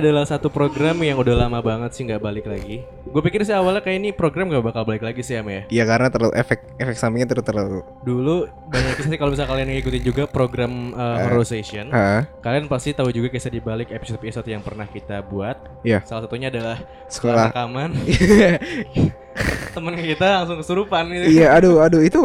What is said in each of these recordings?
adalah satu program yang udah lama banget sih nggak balik lagi. Gue pikir sih awalnya kayak ini program gak bakal balik lagi sih Am ya. Iya karena terlalu efek efek sampingnya terlalu terlalu. Dulu banyak kisah sih kalau misalnya kalian ngikutin juga program uh, Horror Session, Hah? kalian pasti tahu juga kisah di balik episode-episode yang pernah kita buat. Iya. Salah satunya adalah Sekolah. rekaman temen kita langsung kesurupan gitu. iya, aduh aduh itu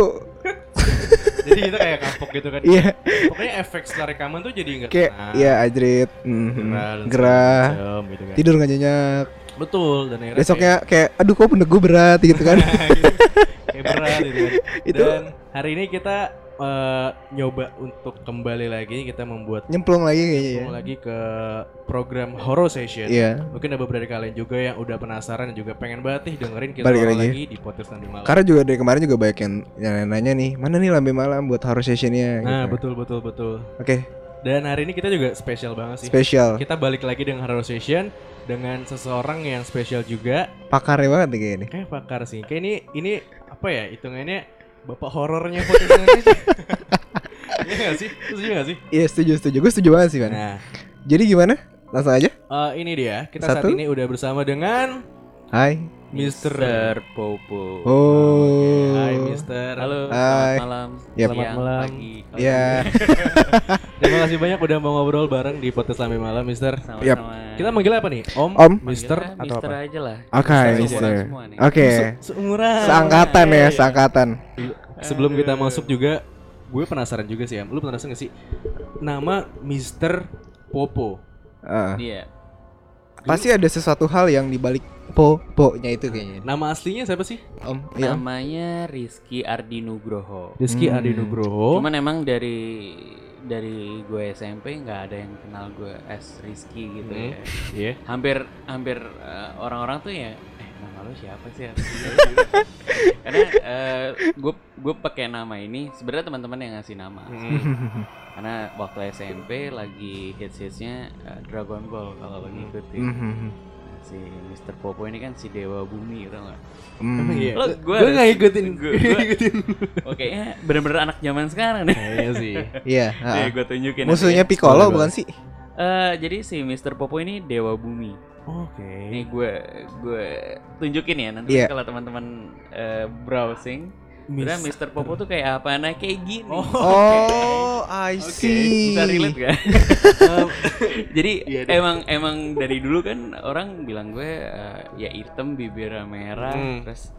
Jadi kita kayak kapok gitu kan. iya Pokoknya efek setelah rekaman tuh jadi nggak kayak iya ajrit, mhm. gerah, gitu kan. tidur nggak nyenyak. Betul dan Besoknya kayak aduh kok pundak gue berat gitu kan. kayak, kayak berat gitu kan. Itu- Dan hari ini kita eh, nyoba untuk kembali lagi kita membuat Nyemplung lagi kayaknya ya. ketemu lagi ke program Horror Session. Iya. Mungkin ada beberapa dari kalian juga yang udah penasaran dan juga pengen banget nih dengerin kita Balik lagi. lagi di podcast nanti malam. Karena juga dari kemarin juga banyak yang yang nanya nih, mana nih lambe malam buat horror sessionnya? Nah, gitu. betul betul betul. Oke, Dan hari ini kita juga spesial banget sih. spesial. Kita balik lagi dengan Horror Session dengan seseorang yang spesial juga. Pakarnya banget nih kayaknya. Kayak pakar sih. Kayak ini ini apa ya? Hitungannya bapak horornya podcast Indonesia. Iya gak sih? Setuju gak sih? Iya setuju setuju, gue setuju banget sih kan. Nah, Jadi gimana? Langsung aja. eh, ini dia. Kita saat Satu. ini udah bersama dengan Hai. Mr. Popo. Oh. Hai Mister. Halo, Hai. selamat malam. Yap. Selamat siang, malam. pagi. Iya. Terima kasih banyak udah mau ngobrol bareng di podcast sampai malam Mister. Sama-sama. Kita manggil apa nih? Om, Om. Mister Manggilnya atau Mister apa? aja lah. Oke, Mister Mister. Oke. Se- Seumuran. Seangkatan ya, Iya. seangkatan. Sebelum kita masuk juga, gue penasaran juga sih, Am. Lu penasaran gak sih? Nama Mister Popo. Heeh. Iya. Pasti ada sesuatu hal yang dibalik po po-nya itu kayaknya. Nama aslinya siapa sih? Om, iya. Namanya Rizky Ardi Nugroho. Rizky Hmm. Adi Nugroho. Cuman emang dari dari gue SMP nggak ada yang kenal gue as Rizky gitu Hmm. ya. Iya. Hampir hampir eh, orang-orang tuh ya eh nama lu siapa sih Ardi? Karena gue gue pakai nama ini sebenarnya teman-teman yang ngasih nama. Hmm. Karena waktu SMP lagi hits-hitsnya eh, Dragon Ball kalau lo ngikutin. Mhm. Nah, si Mr. Popo ini kan si Dewa Bumi tau gak? Hmm. Iya. Lo Gue gue gak ngikutin. Gue Gue ngikutin. Oke ya bener-bener anak zaman sekarang nih. Kayaknya sih. Iya, Nih heeh. gue tunjukin. Musuhnya nanti Piccolo Boleh, bukan sih? ya. Eh, jadi si Mr. Popo ini Dewa Bumi. Oke. Ini gue gue tunjukin ya nanti Iya. kalau teman-teman eh, browsing. Sebenarnya Mr. Popo tuh kayak apa? Nah kayak gini. Oh. Oh, I Oke, see. bisa relate gak? Jadi Iya deh. emang emang dari dulu kan orang bilang gue eh, ya hitam bibirnya merah Hmm. terus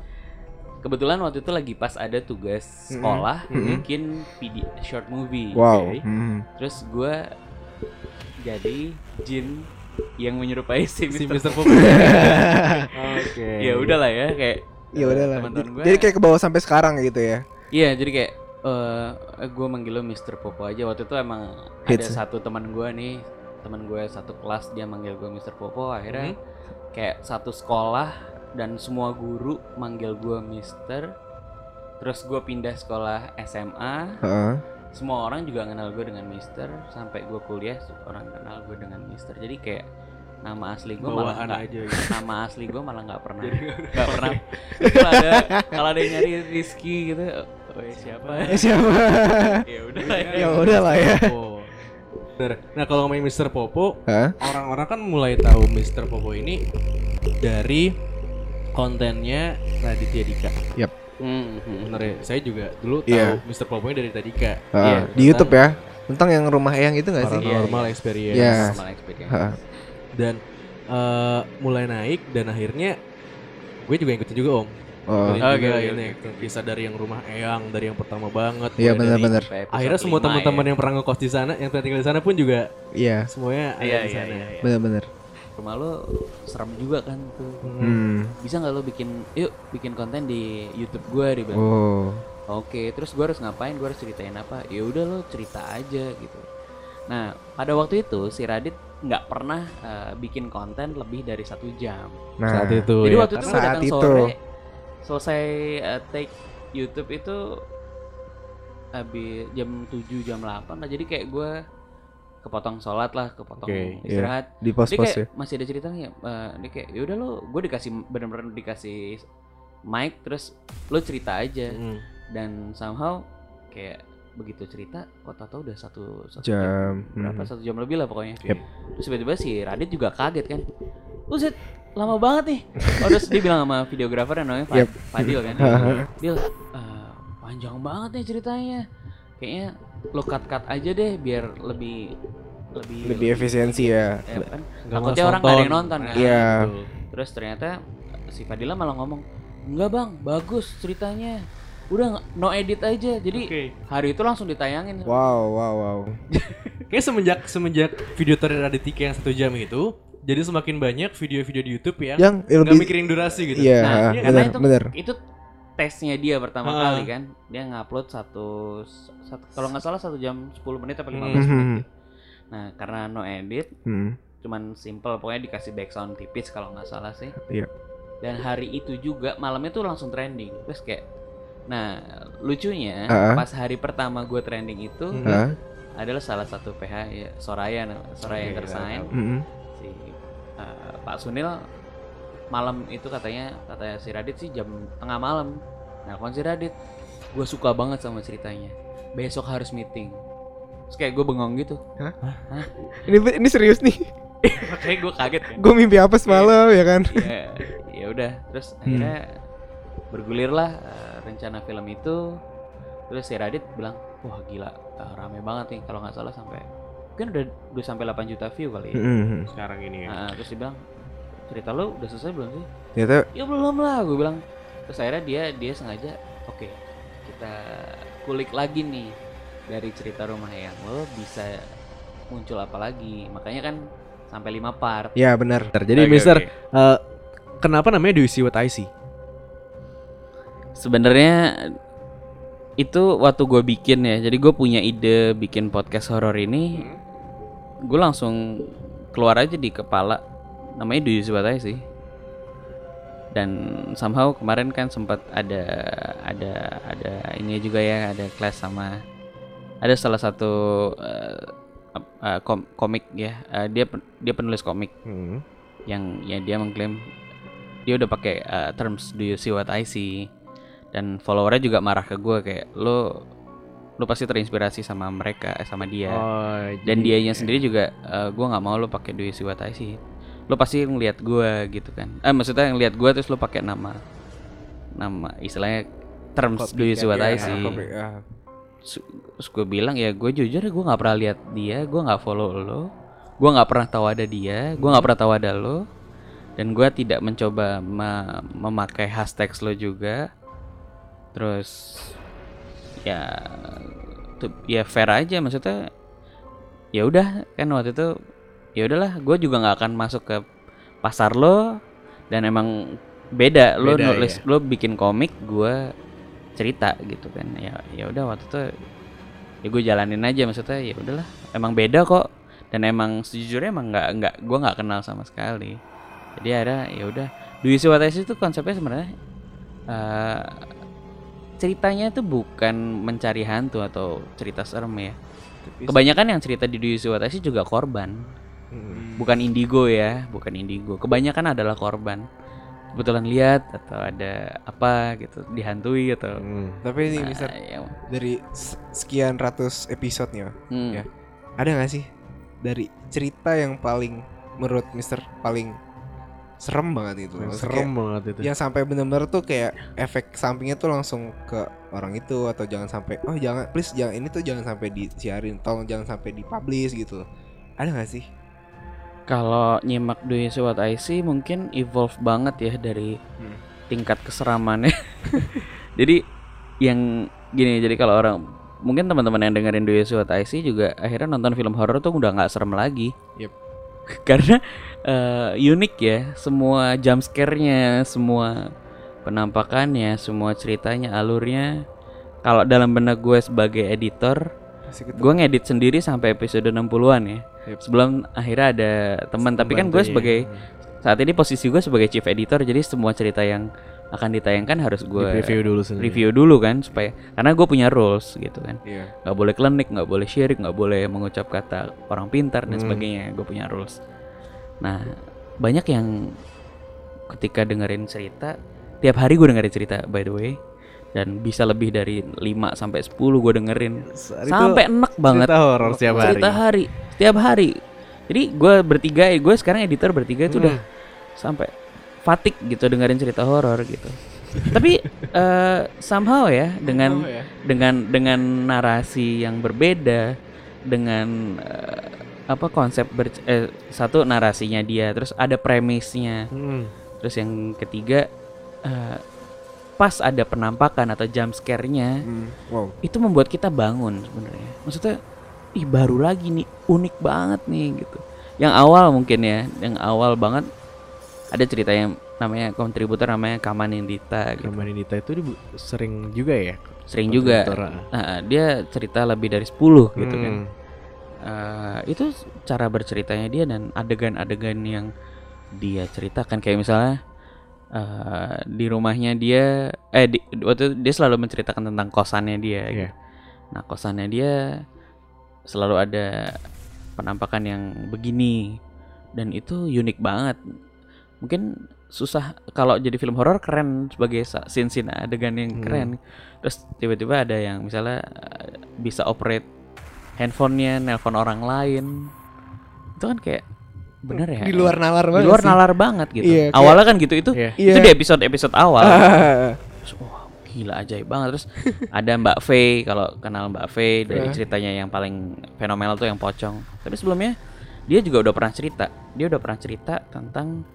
kebetulan waktu itu lagi pas ada tugas sekolah bikin video short movie. Wow. oke? Hmm. Terus gue jadi jin yang menyerupai si Si Mr. Mr. Popo. Oke. Ya udahlah ya kayak Ya eh, udahlah. teman-teman gue. Jadi kayak ke bawah sampai sekarang gitu ya. Iya, jadi kayak eh gue manggil lo Mr. Popo aja. Waktu itu emang ada Hits. satu teman gue nih, teman gue satu kelas dia manggil gue Mr. Popo. Akhirnya kayak satu sekolah dan semua guru manggil gue Mister. Terus gue pindah sekolah SMA. Heeh. Semua orang juga kenal gue dengan Mister. Sampai gue kuliah orang kenal gue dengan Mister. Jadi kayak nama asli gue malah nggak- aja gitu. nama asli gue malah nggak pernah nggak pernah kalau ada kalau ada yang nyari Rizky gitu oh ya siapa Eh, siapa? ya udah lah ya. ya udah lah ya. Bener. Nah kalau ngomongin Mr. Popo, orang-orang kan mulai tahu Mr. Popo ini dari kontennya Raditya Dika. Yap. Hmm, hmm. Bener ya, saya juga dulu tahu Iya. Mr. Popo ini dari Raditya Dika. Heeh. Iya, Di YouTube ya. Tentang yang rumah eyang itu gak sih? Paranormal Iya, Experience. Iya. Normal experience. Heeh. Dan eh, mulai naik dan akhirnya gue juga ikutin juga om. Oh. Oke, juga oke, ini kisah dari yang rumah eyang dari yang pertama banget. Iya benar-benar. Akhirnya semua lima teman-teman ya. yang pernah ngekos di sana, yang pernah tinggal di sana pun juga Iya. semuanya ada Iya, di iya, sana. iya, iya. Benar-benar. Rumah lo serem juga kan tuh. Hmm. Bisa nggak lo bikin, yuk bikin konten di YouTube gue di Oh. Oke, terus gue harus ngapain? Gue harus ceritain apa? Ya udah lo cerita aja gitu. Nah, pada waktu itu si Radit nggak pernah eh, bikin konten lebih dari satu jam. Nah. Saat itu Jadi ya. waktu itu Saat datang itu. sore, selesai eh, take YouTube itu habis jam 7 jam 8 lah. Jadi kayak gue kepotong sholat lah, kepotong Oke, iya. istirahat. Di Dia pos-pos kayak ya. masih ada cerita nih, eh, dia kayak yaudah lo, gue dikasih bener-bener dikasih mic terus lo cerita aja Mm. dan somehow kayak begitu cerita kok tau udah satu, satu Jam. berapa Mhm. satu jam lebih lah pokoknya Yep. terus tiba-tiba si Radit juga kaget kan Buset, lama banget nih oh, terus dia bilang sama videografer yang namanya Fa- Yep. Fadil kan Dil, eh, panjang banget nih ceritanya kayaknya lo cut cut aja deh biar lebih lebih Lebih efisiensi ya. ya kan takutnya orang nggak ada yang nonton. kan Iya. Terus ternyata si Fadila malah ngomong enggak bang bagus ceritanya udah no edit aja jadi Oke. hari itu langsung ditayangin Wow, wow, wow. Kayak semenjak semenjak video Tari Raditya yang satu jam itu, jadi semakin banyak video-video di YouTube yang Yang nggak lebih mikirin durasi gitu. Iya, Nah, ha, iya, karena benar, itu benar. itu tesnya dia pertama Ah. kali kan dia ngupload satu, satu kalau nggak salah satu jam 10 menit atau 15 Hmm. menit gitu. nah karena no edit Hmm. cuman simple pokoknya dikasih background tipis kalau nggak salah sih Iya. dan hari itu juga malamnya tuh langsung trending terus kayak nah lucunya Ah. pas hari pertama gue trending itu Hmm. Hah? adalah salah satu PH ya, Soraya Soraya yang Oke, tersign tahu. Mm-mm. si uh, Pak Sunil malam itu katanya katanya si Radit sih jam tengah malam nelfon si Radit gue suka banget sama ceritanya besok harus meeting terus kayak gue bengong gitu Ini ini serius nih. makanya gue kaget kan Gue mimpi apa semalam ya kan? ya ya udah terus akhirnya bergulirlah uh, rencana film itu terus si Radit bilang wah gila uh, rame banget nih kalau nggak salah sampai mungkin udah udah sampai 8 juta view kali ya Mm-mm. Sekarang ini ya. Nah, terus dia bilang cerita lo udah selesai belum sih Ternyata ya belum lah gue bilang terus akhirnya dia dia sengaja oke kita kulik lagi nih dari cerita rumah yang lo bisa muncul apa lagi makanya kan sampai lima part ya benar. Jadi Oke, Mister, oke. eh, kenapa namanya Do You See What I See? Sebenarnya itu waktu gue bikin ya. Jadi gue punya ide bikin podcast horor ini. Gue langsung keluar aja di kepala. Namanya Do You See What I See dan somehow kemarin kan sempat ada ada ada ini juga ya ada kelas sama ada salah satu ap- eh, kom- komik ya. Eh, dia dia penulis komik. Hmm. yang ya dia mengklaim dia udah pakai uh, terms do you see what I see dan followernya juga marah ke gue kayak lo lo pasti terinspirasi sama mereka eh, sama dia. Oh, dan dianya sendiri juga gue nggak mau lo pakai do you see what I see lo pasti ngelihat gue gitu kan. Eh maksudnya ngelihat gue terus lo pakai nama nama istilahnya terms I Ya, see copy, ah. Su- terus gue bilang ya gue jujur ya gue nggak pernah lihat dia gue nggak follow lo gue nggak pernah tahu ada dia gue nggak pernah tahu ada lo. Dan gue tidak mencoba me- memakai hashtag lo juga terus ya tuh ya fair aja maksudnya ya udah kan waktu itu ya udahlah gue juga nggak akan masuk ke pasar lo dan emang beda lo Beda, nulis lo bikin komik gue cerita gitu kan ya ya udah waktu itu ya gue jalanin aja maksudnya ya udahlah emang beda kok dan emang sejujurnya emang nggak nggak gue nggak kenal sama sekali. Jadi ada ya udah Do You See What I See itu konsepnya sebenarnya eh, ceritanya itu bukan mencari hantu atau cerita serem ya kebanyakan yang cerita di Do You See What I See juga korban Mm. bukan indigo ya bukan indigo kebanyakan adalah korban kebetulan lihat atau ada apa gitu dihantui atau Hmm. Tapi ini Nah, Mister ya, dari sekian ratus episodenya hmm. Ya. ada nggak sih dari cerita yang paling menurut Mister paling serem banget itu serem kayak banget itu. yang sampai bener-bener tuh kayak efek sampingnya tuh langsung ke orang itu atau jangan sampai oh jangan please jangan ini tuh jangan sampai disiarin tolong jangan sampai dipublish gitu ada nggak sih Kalau nyimak Do You See What I See mungkin evolve banget ya dari Hmm. tingkat keseramannya. jadi yang gini, jadi kalau orang mungkin teman-teman yang dengerin Do You See What I See juga akhirnya nonton film horor tuh udah nggak serem lagi. Yep. Karena eh, unik ya, semua jump scare-nya, semua penampakannya, semua ceritanya, alurnya. Kalau dalam benak gue sebagai editor, gue ngedit sendiri sampai episode 60-an ya. Yep. Sebelum akhirnya ada teman, tapi kan gue sebagai saat ini posisi gue sebagai chief editor, jadi semua cerita yang akan ditayangkan harus gue review dulu sendiri. review dulu kan supaya karena gue punya rules gitu kan. Nggak boleh klinik, nggak boleh syirik, nggak boleh mengucap kata orang pintar dan Hmm. sebagainya. Gue punya rules. Nah, banyak yang ketika dengerin cerita, tiap hari gue dengerin cerita by the way, dan bisa lebih dari 5 sampai 10 gue dengerin Itu sampai enak banget Cerita horor setiap hari. cerita hari tiap hari Jadi gue bertiga, gue sekarang editor bertiga itu udah sampai fatik gitu dengerin cerita horor gitu. Tapi eh, somehow ya dengan Somehow ya. dengan dengan narasi yang berbeda dengan eh, apa konsep ber, eh, satu narasinya dia, terus ada premisnya, Hmm. terus yang ketiga eh, pas ada penampakan atau jump scare-nya Hmm. Wow. itu membuat kita bangun sebenarnya. Maksudnya, ih baru lagi nih, unik banget nih gitu. Yang awal mungkin ya, yang awal banget ada cerita yang namanya kontributor namanya Kamanindita gitu. Kamanindita itu dibu- sering juga ya. Sering juga. ah. Nah, dia cerita lebih dari 10 gitu kan. Hmm. Eh, itu cara berceritanya dia dan adegan-adegan yang dia ceritakan kayak misalnya eh, di rumahnya dia eh di, waktu itu dia selalu menceritakan tentang kosannya dia Iya. gitu. Nah, kosannya dia selalu ada penampakan yang begini dan itu unik banget. Mungkin susah kalau jadi film horor keren sebagai scene-scene adegan yang Hmm. keren. Terus tiba-tiba ada yang misalnya eh, bisa operate handphonenya, nelpon orang lain. Itu kan kayak bener ya. Di luar nalar di banget. luar sih. nalar banget gitu. Iya, kayak- Awalnya kan gitu itu Iya. itu Iya. di episode-episode awal. Ah. Terus, wah gila ajaib banget terus ada Mbak Faye kalau kenal Mbak Faye dari Eh. ceritanya yang paling fenomenal tuh yang pocong tapi sebelumnya dia juga udah pernah cerita dia udah pernah cerita tentang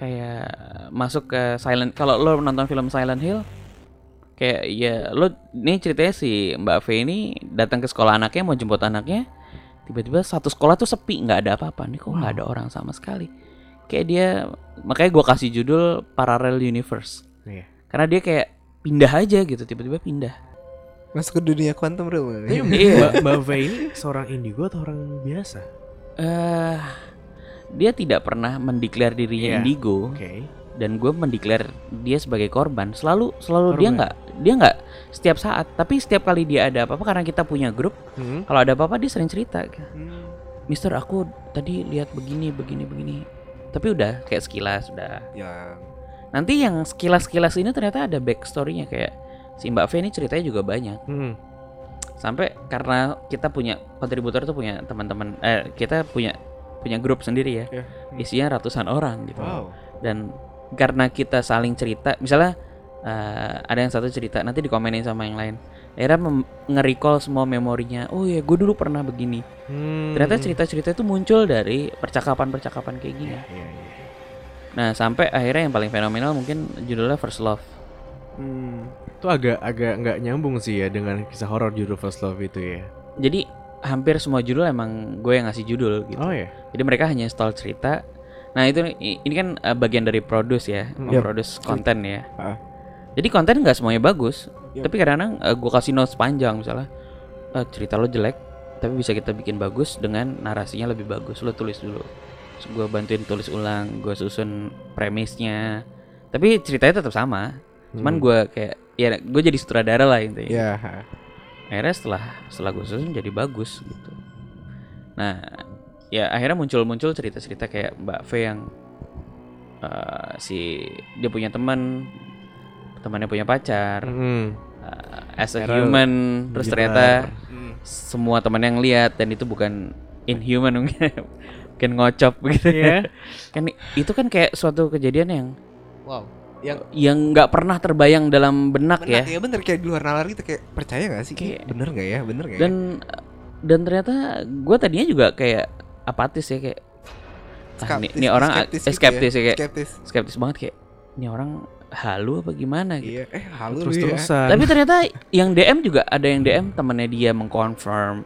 kayak masuk ke Silent kalau lo nonton film Silent Hill kayak ya lo ini ceritanya si Mbak Faye ini datang ke sekolah anaknya mau jemput anaknya tiba-tiba satu sekolah tuh sepi nggak ada apa-apa nih kok nggak ada orang sama sekali kayak dia makanya gua kasih judul Parallel Universe Iya. karena dia kayak pindah aja gitu tiba-tiba pindah Masuk ke dunia quantum realm. Tapi Iya. Mbak, ini seorang indigo atau orang biasa? eh dia tidak pernah mendeklar dirinya Iya. indigo Oke. dan gue mendeklar dia sebagai korban selalu selalu dia Korban. nggak dia nggak setiap saat tapi setiap kali dia ada apa-apa karena kita punya grup Hmm. kalau ada apa-apa dia sering cerita Hmm. Mister aku tadi lihat begini begini begini tapi udah kayak sekilas udah Ya. nanti yang sekilas-sekilas ini ternyata ada backstorynya kayak si Mbak V ini ceritanya juga banyak Hmm. sampai karena kita punya kontributor tuh punya teman-teman eh kita punya punya grup sendiri ya Ya. isinya ratusan orang gitu Wow. dan karena kita saling cerita misalnya eh, ada yang satu cerita nanti dikomenin sama yang lain akhirnya nge-recall semua memorinya oh ya gue dulu pernah begini Hmm. ternyata cerita-cerita itu muncul dari percakapan-percakapan kayak gini Iya, iya, iya. nah sampai akhirnya yang paling fenomenal mungkin judulnya First Love Hmm. Itu agak agak nggak nyambung sih ya dengan kisah horor judul First Love itu ya. jadi hampir semua judul emang gue yang ngasih judul gitu Oh ya. Jadi mereka hanya install cerita. Nah itu ini kan uh, bagian dari produce ya, Hmm. memproduce konten ya. Ah. Jadi konten nggak semuanya bagus, Yap. tapi kadang-kadang uh, gue kasih notes panjang misalnya uh, cerita lo jelek, tapi bisa kita bikin bagus dengan narasinya lebih bagus. Lo tulis dulu, gue bantuin tulis ulang, gue susun premisnya. Tapi ceritanya tetap sama, cuman Hmm. gue kayak ya gue jadi sutradara lah intinya Ya. Akhirnya setelah setelah gue susun jadi bagus gitu nah ya akhirnya muncul-muncul cerita-cerita kayak Mbak V yang eh, si dia punya teman temannya punya pacar Hmm. eh, as a Akhirnya human terus gitar. ternyata Hmm. semua teman yang lihat dan itu bukan inhuman mungkin mungkin ngocop gitu Iya. kan itu kan kayak suatu kejadian yang Wow. Yang yang nggak pernah terbayang dalam benak benar ya ya bener kayak di luar nalar gitu kayak percaya gak sih? Kayak- bener gak ya? Bener gak ya? dan dan ternyata gue tadinya juga kayak apatis ya kayak ah, nih, nih orang skeptis eh, gitu skeptis ya kayak skeptis. skeptis banget kayak ini orang halu apa gimana gitu Iya, eh halu Terus lu ya. terusan. tapi ternyata yang DM juga ada yang DM temennya dia mengconfirm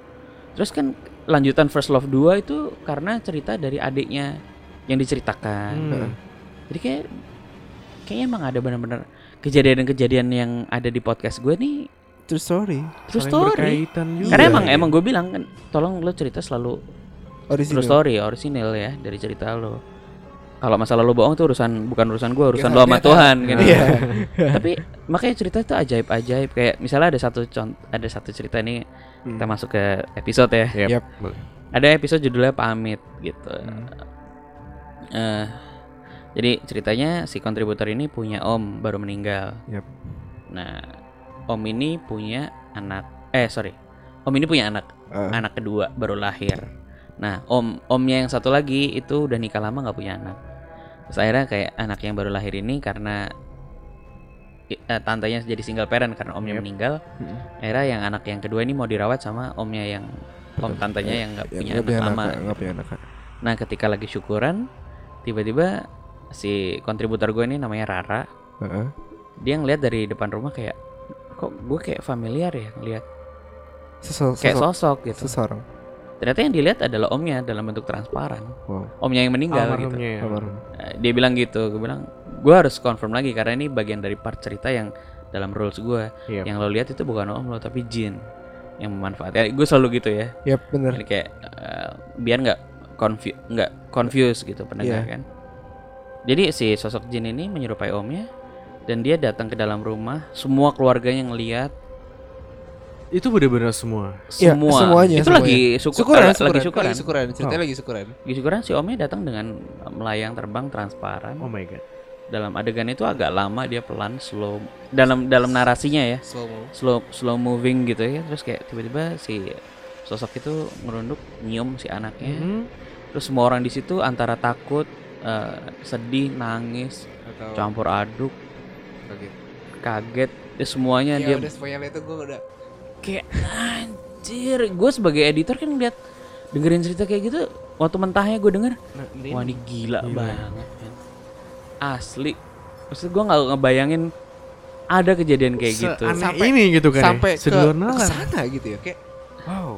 terus kan lanjutan First Love 2 itu karena cerita dari adiknya yang diceritakan Hmm. jadi kayak kayaknya emang ada benar-benar kejadian-kejadian yang ada di podcast gue nih True story. true story juga. karena emang iya. emang gue bilang kan tolong lo cerita selalu Original. True story, orisinil ya dari cerita lo. Kalau masalah lo bohong tuh urusan bukan urusan gua, urusan Ya, lo sama ya, Tuhan gitu. Iya. Tapi makanya cerita itu ajaib-ajaib kayak misalnya ada satu contoh ada satu cerita ini Hmm. kita masuk ke episode ya. Yap. Yap. Ada episode judulnya pamit gitu. Hmm. Eh, jadi ceritanya si kontributor ini punya om baru meninggal. Yap. Nah, om ini punya anak eh sorry. Om ini punya anak Eh, anak kedua baru lahir. Nah, om omnya yang satu lagi itu udah nikah lama nggak punya anak. Terus akhirnya kayak anak yang baru lahir ini karena i- eh, tantenya jadi single parent karena omnya meninggal. Akhirnya yang anak yang kedua ini mau dirawat sama omnya yang om tantenya yang nggak Ya, punya nggak anak lama. Nggak punya anak. Nah, ketika lagi syukuran, tiba-tiba si kontributor gue ini namanya Rara. Heeh. Dia ngeliat dari depan rumah kayak kok gue kayak familiar ya ngeliat Sosok, kayak sosok, sosok gitu. seseorang. Ternyata yang dilihat adalah omnya dalam bentuk transparan. Wow. Omnya yang meninggal gitu. Ya. Almarhum. Eh, Dia bilang gitu, gue bilang gue harus confirm lagi karena ini bagian dari part cerita yang dalam rules gue. Iya. Yang lo lihat itu bukan om lo tapi jin yang memanfaatkan. Gue selalu gitu ya. Yap, bener. Jadi kayak eh, biar nggak confuse nggak confuse gitu pendengar Iya. kan. Jadi si sosok jin ini menyerupai omnya dan dia datang ke dalam rumah, semua keluarganya ngeliat Itu bener-bener semua. Iya, semua. semuanya, itu semuanya. lagi syukur, Syukuran, syukuran, lagi syukuran. lagi syukuran. Ceritanya Oh. lagi syukuran. Lagi syukuran si omnya datang dengan melayang terbang transparan. Oh my god. Dalam adegan itu agak lama dia pelan slow dalam dalam narasinya ya. Slow. Slow slow moving gitu ya. Terus kayak tiba-tiba si sosok itu ngerunduk nyium si anaknya. Mhm. Terus semua orang di situ antara takut, eh, sedih, nangis, Atau campur aduk, kaget. kaget, ya semuanya Ya dia udah spoiler itu gue udah kayak anjir. Gue sebagai editor kan ngeliat dengerin cerita kayak gitu, waktu mentahnya gue denger, Nah, wah ini gila, banget. men. Asli. Maksud gue nggak ngebayangin ada kejadian kayak gitu. Seaneh Sampai- ini gitu kan. sampai ya. ke, sana gitu ya kayak wow.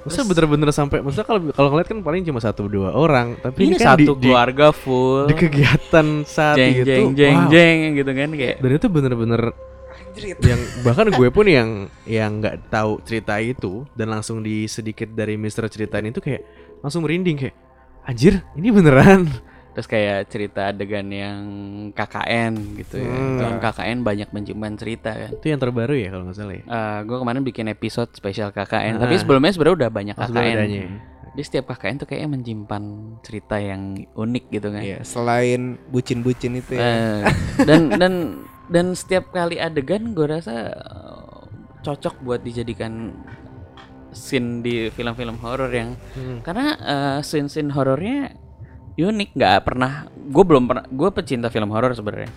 Maksudnya bener-bener sampai maksudnya kalau kalau ngeliat kan paling cuma satu dua orang, tapi ini ini, kan satu di, di, keluarga full. di kegiatan saat jeng itu jeng jeng wow. jeng gitu kan kayak Dan itu bener-bener yang bahkan gue pun yang yang nggak tahu cerita itu dan langsung di sedikit dari Mister ceritain itu kayak langsung merinding kayak anjir ini beneran terus kayak cerita adegan yang KKN gitu ya. Hmm. Dalam KKN banyak penciuman cerita kan. itu yang terbaru ya kalau nggak salah ya gue kemarin bikin episode spesial KKN, Ah. tapi sebelumnya sebenarnya udah banyak Oh, KKN. adanya. Jadi setiap KKN tuh kayaknya menyimpan cerita yang unik gitu kan. Iya, selain bucin-bucin itu ya. Eh, dan dan dan setiap kali adegan gue rasa eh, cocok buat dijadikan scene di film-film horor yang Hmm. karena eh, scene-scene horornya unik nggak pernah gue belum pernah gue pecinta film horor sebenarnya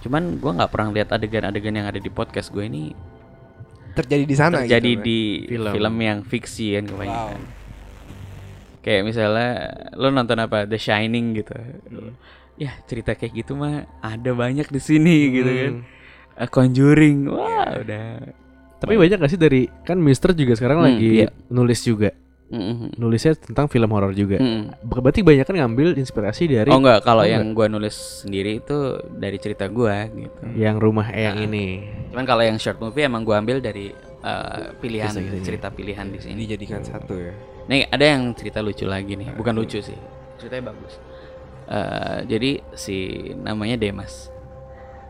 cuman gue nggak pernah lihat adegan-adegan yang ada di podcast gue ini Terjadi di sana terjadi gitu, di Film. film. yang fiksi kan Wow. kebanyakan kayak misalnya lo nonton apa The Shining gitu Hmm. ya cerita kayak gitu mah ada banyak di sini gitu kan Hmm. Eh, Conjuring wah udah tapi banyak gak sih dari kan Mister juga sekarang Hmm, lagi iya. nulis juga Mm-mm. nulisnya tentang film horor juga Mm-mm. berarti banyak kan ngambil inspirasi dari oh enggak kalau Oh, yang gua nulis sendiri itu dari cerita gua gitu yang rumah eyang Nah. ini Cuman kalau yang short movie emang gua ambil dari uh, pilihan Kisah-kisahnya. cerita pilihan di sini. dijadikan satu ya. Nih ada yang cerita lucu lagi nih, bukan lucu sih, ceritanya bagus. Eh, jadi si namanya Demas.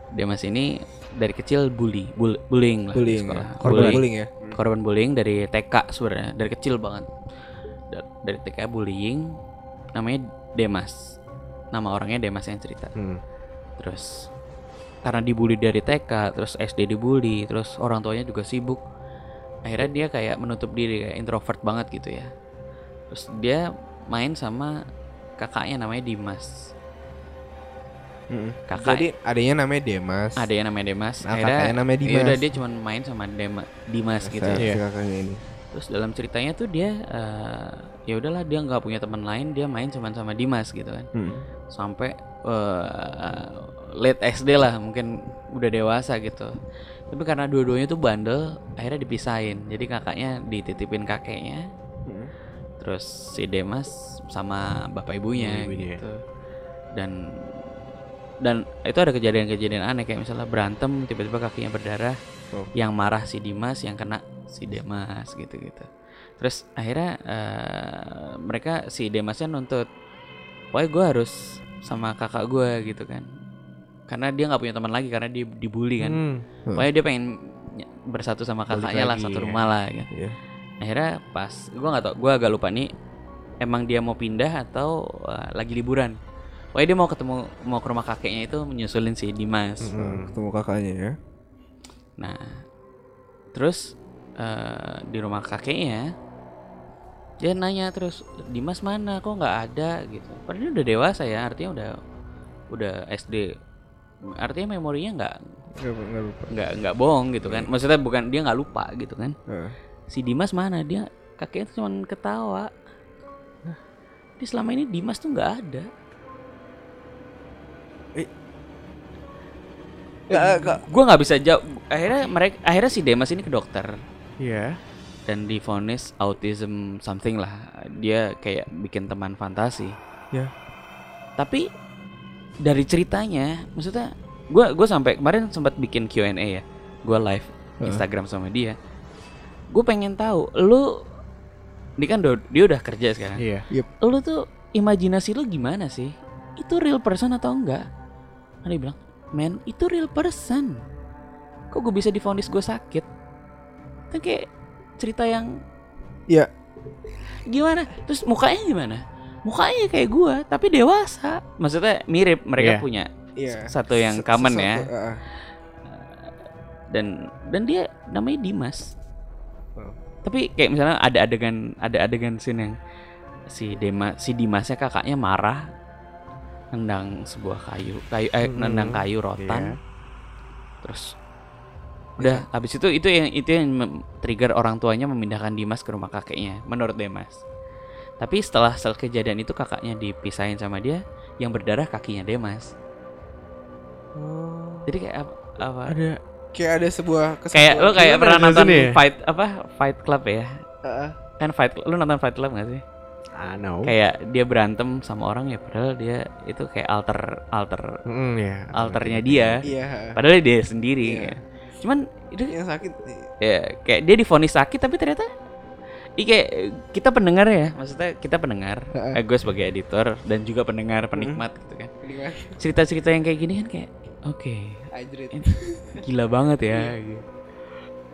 Demas ini dari kecil bully, bull- bullying lah di Bullying sekolah. ya. Korban Bullying. bullying ya. Korban bullying dari TK sebenarnya, dari kecil banget. Da- Dari TK bullying, namanya Demas. Nama orangnya Demas yang cerita Hmm. terus karena dibully dari TK terus SD dibully terus orang tuanya juga sibuk akhirnya dia kayak menutup diri kayak introvert banget gitu ya terus dia main sama kakaknya namanya Dimas kakak Jadi adanya namanya Demas. ada yang namanya Demas Nah, kakaknya namanya ya Dimas. udah dia cuma main sama Dema, Dimas gitu ya si kakaknya ini. terus dalam ceritanya tuh dia eh, ya udahlah dia nggak punya teman lain dia main cuma sama Dimas gitu kan Hmm. sampai eh, late SD lah mungkin udah dewasa gitu tapi karena dua-duanya tuh bandel akhirnya dipisahin jadi kakaknya dititipin kakeknya Hmm. terus si Demas sama bapak ibunya Ibunya. gitu dan dan itu ada kejadian-kejadian aneh kayak misalnya berantem tiba-tiba kakinya berdarah Oh. yang marah si Dimas yang kena si Demas gitu-gitu terus akhirnya eh, mereka si Demasnya nuntut pokoknya gue harus sama kakak gue gitu kan karena dia nggak punya teman lagi karena dia dibully kan Hmm. pokoknya dia pengen bersatu sama kakaknya lah satu ya. rumah lah gitu Iya. akhirnya pas gue nggak tau gue agak lupa nih emang dia mau pindah atau uh, lagi liburan Pokoknya dia mau ketemu mau ke rumah kakeknya itu menyusulin si Dimas. Hmm, ketemu kakaknya ya. Nah, terus eh, di rumah kakeknya dia nanya terus Dimas mana? Kok nggak ada? Gitu. Padahal dia udah dewasa ya artinya udah udah SD artinya memorinya nggak Nggak, nggak bohong gitu kan. Maksudnya bukan dia nggak lupa gitu kan. Heeh. si Dimas mana? Dia kakeknya tuh cuman ketawa. Dia selama ini Dimas tuh nggak ada Nggak, nggak. Gue nggak. bisa jawab. Akhirnya mereka akhirnya si Dimas ini ke dokter. Iya. dan divonis autism something lah. Dia kayak bikin teman fantasi. Ya. tapi dari ceritanya maksudnya gue gue sampai kemarin sempat bikin Q&A ya. Gue live. Instagram sama dia. Gue pengen tahu lu ini kan do- dia udah kerja sekarang. Iya. lu tuh imajinasi lu gimana sih? Itu real person atau enggak? Kan dia bilang man itu real person kok gue bisa divonis gue sakit kan kayak cerita yang Iya. gimana terus mukanya gimana mukanya kayak gue tapi dewasa maksudnya mirip mereka Iya. punya Iya. satu yang Se- common sesuatu, ya heeh. dan dan dia namanya Dimas Oh. tapi kayak misalnya ada adegan ada adegan scene yang si Dema si Dimasnya kakaknya marah nendang sebuah kayu kayu eh Hmm, nendang kayu rotan iya. terus udah habis itu itu yang itu yang trigger orang tuanya memindahkan Dimas ke rumah kakeknya menurut Demas tapi setelah setelah kejadian itu kakaknya dipisahin sama dia yang berdarah kakinya Demas Oh. jadi kayak apa, apa Ada Kayak ada sebuah kayak lo kayak Gimana pernah nonton ya? fight apa fight club ya Heeh. kan fight lu nonton fight club gak sih I know. kayak dia berantem sama orang ya padahal dia itu kayak alter alter Mm, ya. alternya dia Iya. padahal dia sendiri Iya. ya. cuman itu Yang sakit. ya kayak dia difonis sakit tapi ternyata kayak kita pendengar ya maksudnya kita pendengar eh, gue sebagai editor dan juga pendengar penikmat gitu kan cerita-cerita yang kayak gini kan kayak oke Hydrit. gila banget ya gitu.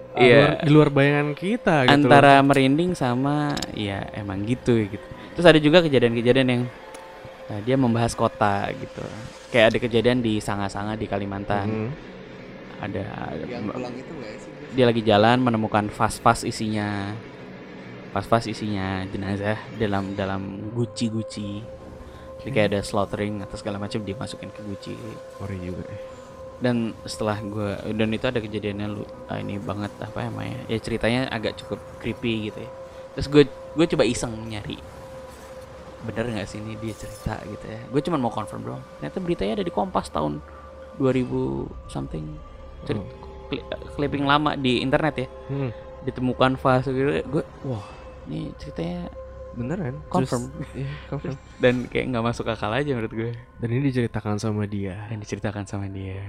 Di Iya. luar, di luar bayangan kita gitu. antara merinding sama ya emang gitu gitu terus ada juga kejadian-kejadian yang nah, dia membahas kota gitu kayak ada kejadian di Sanga-Sanga di Kalimantan Mhm. ada Yang pulang itu enggak sih? dia lagi jalan menemukan vas-vas isinya vas-vas isinya jenazah dalam dalam guci-guci jadi kayak ada slaughtering atau segala macam dimasukin ke guci Ori juga ya. Dan setelah gue dan itu ada kejadiannya lu ah, ini banget apa namanya ya ceritanya agak cukup creepy gitu ya terus gue gue coba iseng nyari bener nggak sih ini dia cerita gitu ya gue cuma mau confirm doang ternyata beritanya ada di Kompas tahun 2000 something Cerit- kli- clipping lama di internet ya Hmm. ditemukan fase gitu gue wah ini ceritanya Beneran? Confirm. Terus- Iya, confirm. dan kayak nggak masuk akal aja menurut gue Dan ini diceritakan sama dia. yang diceritakan sama dia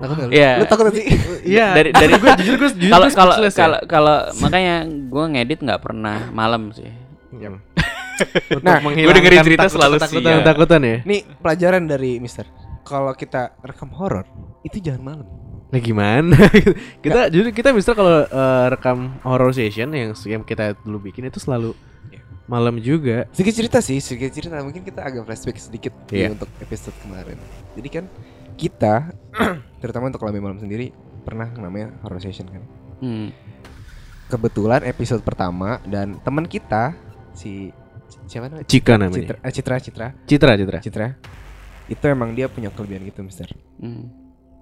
Takut? Iya. Lu takut nanti? Iya. dari dari gue jujur gue jujur kalau gue ya. kalau kalau makanya gue ngedit nggak pernah malam sih. Nah, gua dengerin cerita takut- selalu takutan sial. takutan ya. Nih pelajaran dari Mister. Kalau kita rekam horor itu jangan malam. Nah gimana? kita jujur kita bisa kalau eh, rekam horror session yang yang kita dulu bikin itu selalu Iya. malam juga. Sedikit cerita sih, sedikit cerita. Mungkin kita agak flashback sedikit nih Iya. untuk episode kemarin. Jadi kan kita, terutama untuk Lambe Malam sendiri, pernah namanya horror session kan. hmm. Kebetulan episode pertama dan teman kita si siapa namanya? Cika namanya. Citra, eh, Citra, Citra, Citra, Citra. Citra. Itu emang dia punya kelebihan gitu, Mister. Hmm.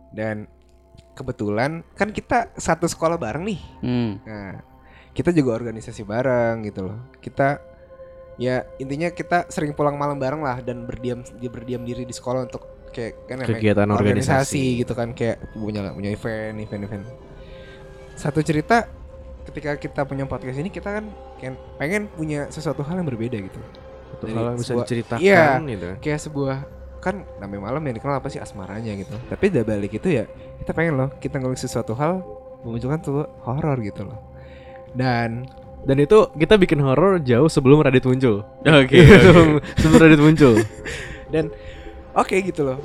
Dan kebetulan kan kita satu sekolah bareng nih. Hmm. Nah, kita juga organisasi bareng gitu loh. Kita ya intinya kita sering pulang malam bareng lah dan berdiam dia berdiam diri di sekolah untuk kayak kan Kegiatan organisasi. gitu kan kayak punya punya event event event. Satu cerita ketika kita punya podcast ini kita kan pengen punya sesuatu hal yang berbeda gitu. Satu hal yang bisa sebuah- diceritakan Iya. gitu. Kayak sebuah kan namanya malam yang dikenal apa sih asmaranya gitu. Tapi dari balik itu ya kita pengen loh kita ngulik sesuatu hal memunculkan tuh horor gitu loh. Dan Dan itu kita bikin horror jauh sebelum Radit muncul. Oke. sebelum, sebelum Radit muncul. dan oke gitu loh.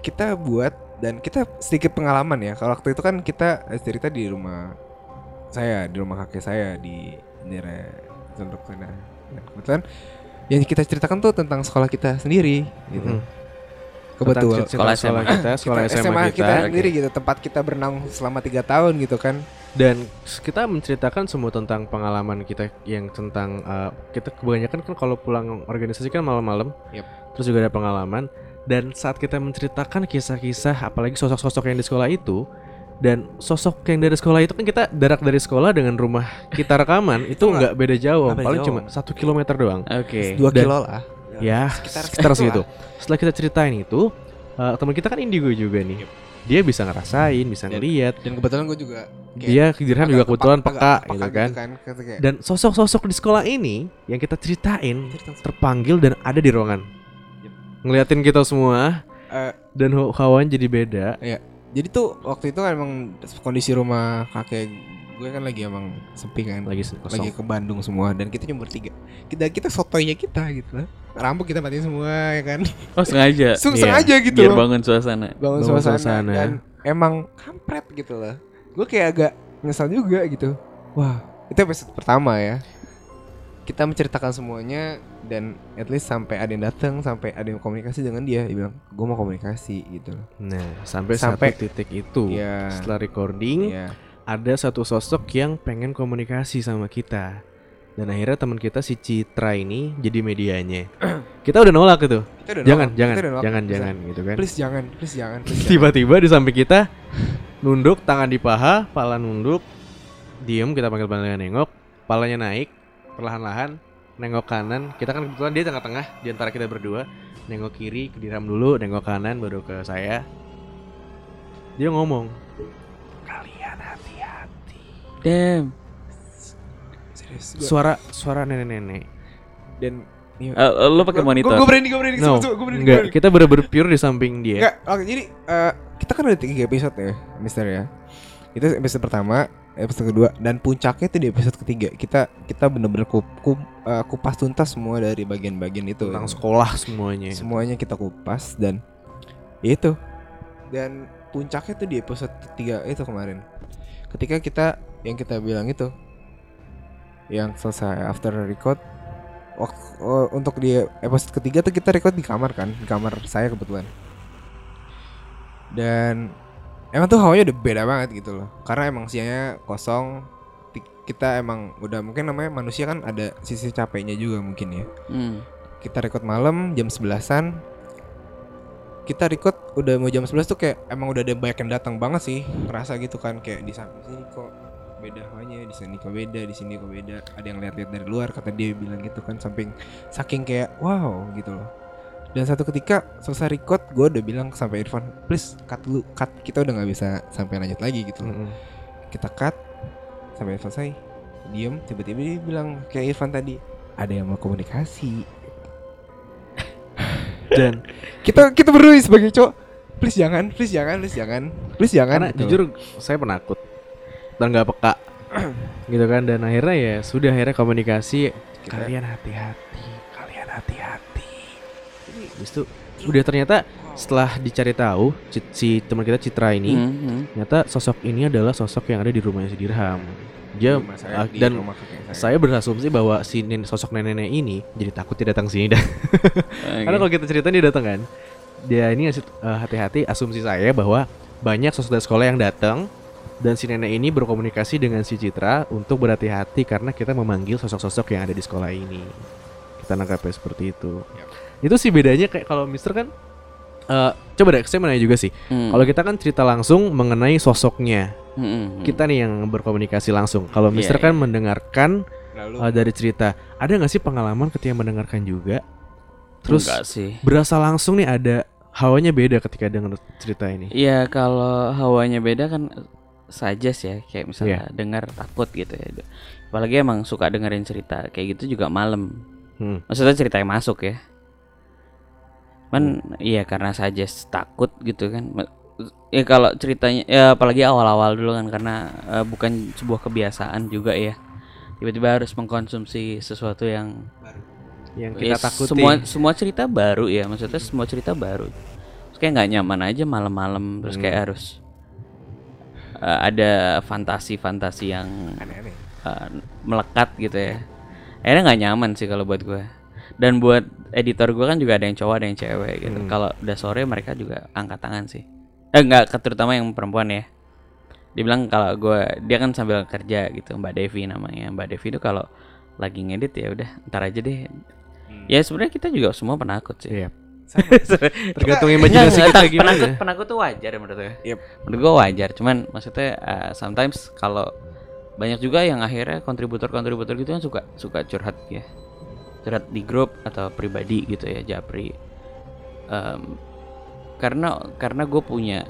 Kita buat dan kita sedikit pengalaman ya. Kalau waktu itu kan kita eh, cerita di rumah saya di rumah kakek saya di daerah Zondok sana Nah, kebetulan yang kita ceritakan tuh tentang sekolah kita sendiri gitu. Mhm. kebetulan sekolah Sekolah SMA kita, sekolah kita- SMA, kita. kita. sendiri gitu. Tempat kita berenang selama tiga tahun gitu kan. Dan kita menceritakan semua tentang pengalaman kita yang tentang uh, kita kebanyakan kan kalau pulang organisasi kan malam-malam. Yep. terus juga ada pengalaman dan saat kita menceritakan kisah-kisah apalagi sosok-sosok yang di sekolah itu dan sosok yang dari sekolah itu kan kita jarak dari sekolah dengan rumah kita rekaman itu nggak beda jauh beda paling jauh. cuma satu kilometer doang. Oke. Dua Dan- kilo lah. ya sekitar sekitar, segitu setelah kita ceritain itu uh, teman kita kan indigo juga nih. Dia bisa ngerasain bisa Dan- ngeliat. Dan kebetulan gue juga kayak dia Dirham juga kebetulan peka peka gitu kan kayak, dan sosok-sosok di sekolah ini yang kita ceritain terpanggil dan ada di ruangan. Ngeliatin kita semua Eh, dan hawanya jadi beda jadi tuh waktu itu kan emang kondisi rumah kakek gue kan lagi emang sepi kan. lagi se- lagi kosong ke Bandung semua dan kita cuma bertiga. Kita kita sotoynya kita gitu lah. Rampok kita matiin semua ya kan. Oh sengaja. Iya. sengaja gitu Biar loh. bangun suasana. bangun Bangun suasana, suasana. dan emang kampret gitu lah. Gue kayak agak nyesal juga gitu. Wah, itu episode pertama ya. Kita menceritakan semuanya dan at least sampai ada yang datang, sampai ada yang komunikasi dengan dia, dia bilang, "Gue mau komunikasi" gitu nah sampai, Sampai- satu titik itu Iya. setelah recording Iya. ada satu sosok yang pengen komunikasi sama kita dan akhirnya teman kita si Citra ini jadi medianya kita udah nolak gitu Kita udah jangan nolak, jangan kita udah nolak. jangan Bisa. jangan gitu kan Please jangan, please jangan, please tiba-tiba di samping kita nunduk tangan di paha pala nunduk diem kita panggil panggil nengok palanya naik perlahan-lahan nengok kanan kita kan kebetulan dia tengah-tengah di antara kita berdua nengok kiri ke diram dulu nengok kanan baru ke saya dia ngomong kalian hati-hati Damn. Serius. Gua, suara suara nenek-nenek dan iya. Eh, lo pakai monitor. Gue berani, gue berani, no gue berani. enggak kita bener-bener pure di samping dia Enggak, oke jadi eh, kita kan ada tiga episode ya, Mister ya. Itu episode pertama, episode kedua, dan puncaknya itu di episode ketiga. Kita kita bener-bener kup, kup- eh, kupas tuntas semua dari bagian-bagian itu. tentang ya. sekolah semuanya Semuanya kita kupas dan ya itu. Dan puncaknya tuh di episode ketiga itu kemarin. Ketika kita yang kita bilang itu yang selesai after record wak- oh, untuk di episode ketiga tuh kita record di kamar kan di kamar saya kebetulan dan emang tuh hawanya udah beda banget gitu loh. Karena emang siangnya kosong kita emang udah mungkin namanya manusia kan ada sisi capeknya juga mungkin ya. Hmm. kita record malam jam 11-an kita record udah mau jam 11 tuh kayak emang udah ada banyak yang datang banget sih. Ngerasa gitu kan kayak di sini kok beda hawanya di sini kok beda di sini kok beda. Ada yang lihat-lihat dari luar kata dia bilang gitu kan samping saking kayak wow gitu loh dan satu ketika selesai record gue udah bilang sampai Irfan please cut dulu cut. Kita udah nggak bisa sampai lanjut lagi gitu. Loh Mm-mm. kita cut sampai selesai diem. Tiba-tiba dia bilang kayak Irfan tadi ada yang mau komunikasi. Dan kita kita berdua sebagai cowok please jangan please jangan please jangan please jangan karena gitu. jujur saya penakut dan nggak peka. Gitu kan dan akhirnya ya sudah akhirnya komunikasi. Kita- kalian hati-hati Habis itu udah ternyata setelah dicari tahu si teman kita Citra ini Hmm, hmm. ternyata sosok ini adalah sosok yang ada di rumahnya si Dirham. Dia Rumah saya di dan rumah kakek saya. berasumsi bahwa si nen- sosok nenek-nenek ini jadi takut dia datang sini dah Oke. karena kalau kita cerita dia datang kan dia ini eh, hati-hati asumsi saya bahwa banyak sosok dari sekolah yang datang dan si nenek ini berkomunikasi dengan si Citra untuk berhati-hati karena kita memanggil sosok-sosok yang ada di sekolah ini. Kita nangkapnya seperti itu itu sih bedanya kayak kalau Mister kan eh, coba deh saya mau nanya juga sih Hmm. kalau kita kan cerita langsung mengenai sosoknya Hmm, hmm, hmm. kita nih yang berkomunikasi langsung kalau Mister Iya, kan iya. mendengarkan lalu eh, dari cerita ada nggak sih pengalaman ketika mendengarkan juga terus Enggak sih. berasa langsung nih ada hawanya beda ketika denger cerita ini. Iya kalau hawanya beda kan saja sih ya kayak Iya. misalnya dengar takut gitu ya. Apalagi emang suka dengerin cerita kayak gitu juga malam. Hmm. Maksudnya cerita yang masuk ya. Man Hmm. iya karena saja takut gitu kan. Ya kalau ceritanya ya apalagi awal-awal dulu kan karena eh, bukan sebuah kebiasaan juga ya. Tiba-tiba harus mengkonsumsi sesuatu yang Yang Ya, kita takuti. semua semua cerita baru ya maksudnya semua cerita baru terus kayak nggak nyaman aja malam-malam terus kayak Hmm. harus uh, ada fantasi-fantasi yang uh, melekat gitu ya akhirnya nggak nyaman sih kalau buat gue dan buat editor gue kan juga ada yang cowok ada yang cewek gitu. Hmm. kalau udah sore mereka juga angkat tangan sih. Eh nggak terutama yang perempuan ya. Dia bilang kalau gue dia kan sambil kerja gitu Mbak Devi namanya. Mbak Devi itu kalau lagi ngedit ya udah ntar aja deh. Ya sebenarnya kita juga semua penakut sih. Iya. Tergantung imajinasi kita gimana. penakut penakut tuh wajar menurut gue Yep. menurut gue wajar. Cuman maksudnya uh, sometimes kalau banyak juga yang akhirnya kontributor-kontributor gitu kan suka suka curhat ya curhat di grup atau pribadi gitu ya japri Em, karena karena gue punya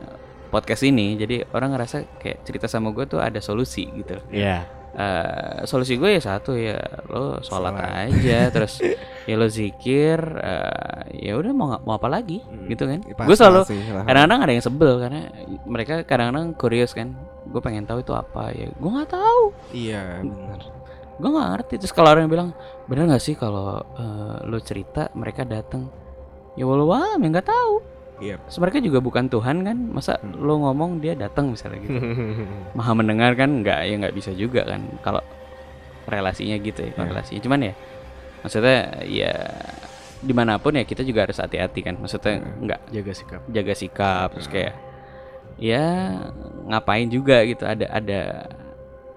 podcast ini jadi orang ngerasa kayak cerita sama gue tuh ada solusi gitu Iya. Eh, solusi gue ya satu ya lo sholat Sholat. aja terus ya lo zikir eh, ya udah mau mau apa lagi Hmm. gitu kan gue selalu kadang-kadang ada yang sebel karena mereka kadang-kadang curious kan gue pengen tahu itu apa ya gue nggak tahu Iya benar. Gue nggak ngerti terus kalau orang yang bilang bener nggak sih kalau eh, lo cerita mereka datang ya walau alam ya nggak tahu Iya. Terus mereka juga bukan Tuhan kan masa Hmm. lo ngomong dia datang misalnya gitu maha mendengar kan nggak ya nggak bisa juga kan kalau relasinya gitu ya Ya. relasinya cuman ya maksudnya ya di mana pun ya kita juga harus hati-hati kan maksudnya Ya. nggak Jaga sikap. jaga sikap terus Ya. kayak ya ngapain juga gitu ada ada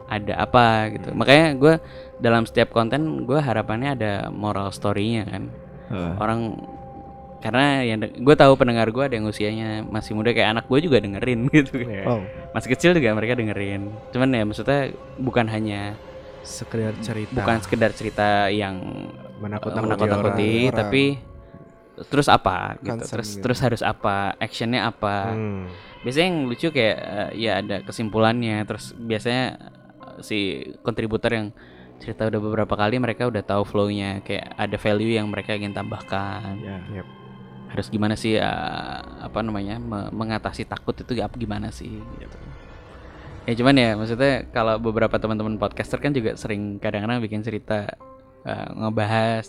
ada apa gitu makanya gue dalam setiap konten gue harapannya ada moral story-nya kan Heeh. orang karena yang gue tahu pendengar gue ada yang usianya masih muda kayak anak gue juga dengerin gitu kan. Wow. masih kecil juga mereka dengerin cuman ya maksudnya bukan hanya Sekedar cerita. bukan sekedar cerita yang menakut-nakuti tapi terus apa gitu Concern terus gitu. terus harus apa actionnya apa Hmm. biasanya yang lucu kayak eh, ya ada kesimpulannya terus biasanya si kontributor yang cerita udah beberapa kali mereka udah tahu flow-nya kayak ada value yang mereka ingin tambahkan Ya. Yap. harus gimana sih eh, apa namanya me- mengatasi takut itu apa gimana sih gitu. Ya cuman ya maksudnya kalau beberapa teman-teman podcaster kan juga sering kadang-kadang bikin cerita eh, ngebahas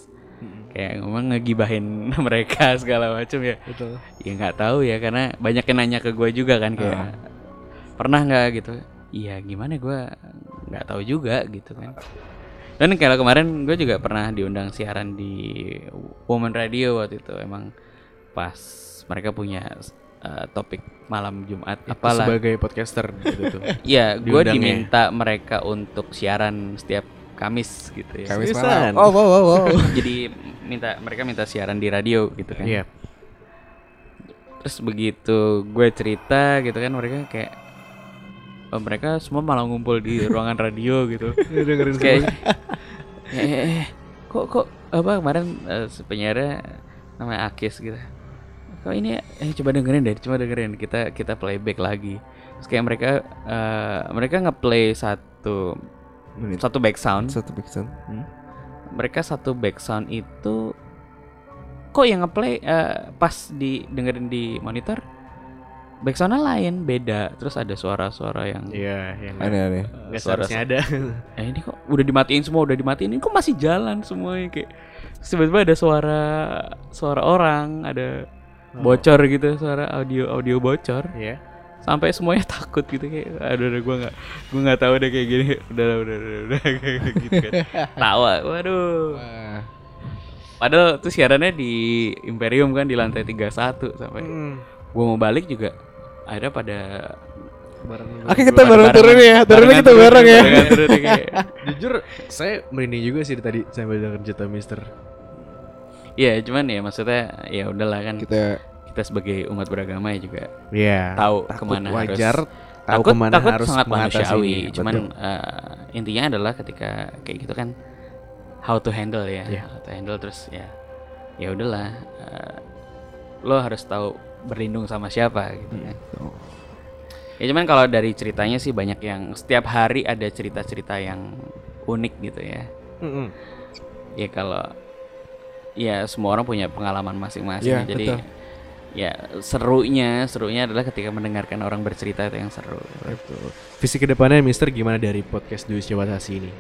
kayak ngomong ngegibahin mereka segala macam ya. Betul. Ya nggak tahu ya karena banyak yang nanya ke gue juga kan kayak Ah. pernah nggak gitu. Iya gimana gue nggak tahu juga gitu kan. Dan kalau kemarin gue juga pernah diundang siaran di Woman Radio waktu itu emang pas mereka punya uh, topik malam Jumat Itu apalah. sebagai podcaster gitu tuh. Iya, gue diminta mereka untuk siaran setiap Kamis gitu ya. Kamis malam. Oh wow wow wow. Jadi minta mereka minta siaran di radio gitu kan. Iya. Terus begitu gue cerita gitu kan mereka kayak oh, mereka semua malah ngumpul di ruangan radio gitu. dengerin Terus kayak eh, eh, eh, kok kok apa kemarin si penyiarnya namanya Akis gitu. Kok ini eh coba dengerin deh, coba dengerin kita kita playback lagi. Terus kayak mereka eh, mereka ngeplay satu Menit. satu back sound. Satu big sound. Hmm? Mereka satu back sound itu kok yang ngeplay eh, pas di dengerin di monitor back soundnya lain beda terus ada suara-suara yang Iya, yang Aneh-aneh. nggak suara- seharusnya ada. eh ini kok udah dimatiin semua udah dimatiin ini kok masih jalan semuanya kayak tiba-tiba ada suara suara orang ada bocor gitu suara audio audio bocor Iya. sampai semuanya takut gitu kayak aduh udah gue nggak gue nggak tahu deh kayak gini udah udah udah udah, udah kayak gitu kan tawa waduh Wah. padahal tuh siarannya di Imperium kan di lantai 31 sampai Hmm. gue mau balik juga ada pada Oke kita bareng turun ya. Turunnya kita bareng ya. turun ya, kayak Jujur, saya merinding juga sih tadi sambil denger cerita Mister. Iya, cuman ya maksudnya ya udahlah kan kita, Kita sebagai umat beragama ya juga Iya. tahu takut ke mana wajar. harus Tahu takut, ke mana takut harus sangat manusiawi. Betul. Cuman eh, intinya adalah ketika kayak gitu kan how to handle ya, Iya. how to handle terus ya ya udahlah eh, lo harus tahu berlindung sama siapa gitu kan. Ya cuman kalau dari ceritanya sih banyak yang setiap hari ada cerita-cerita yang unik gitu ya. Mm-mm. ya kalau ya semua orang punya pengalaman masing-masing Iya, jadi betul. ya serunya serunya adalah ketika mendengarkan orang bercerita itu yang seru Betul. Visi ke depannya Mister gimana dari podcast Dwi Sewatasi ini?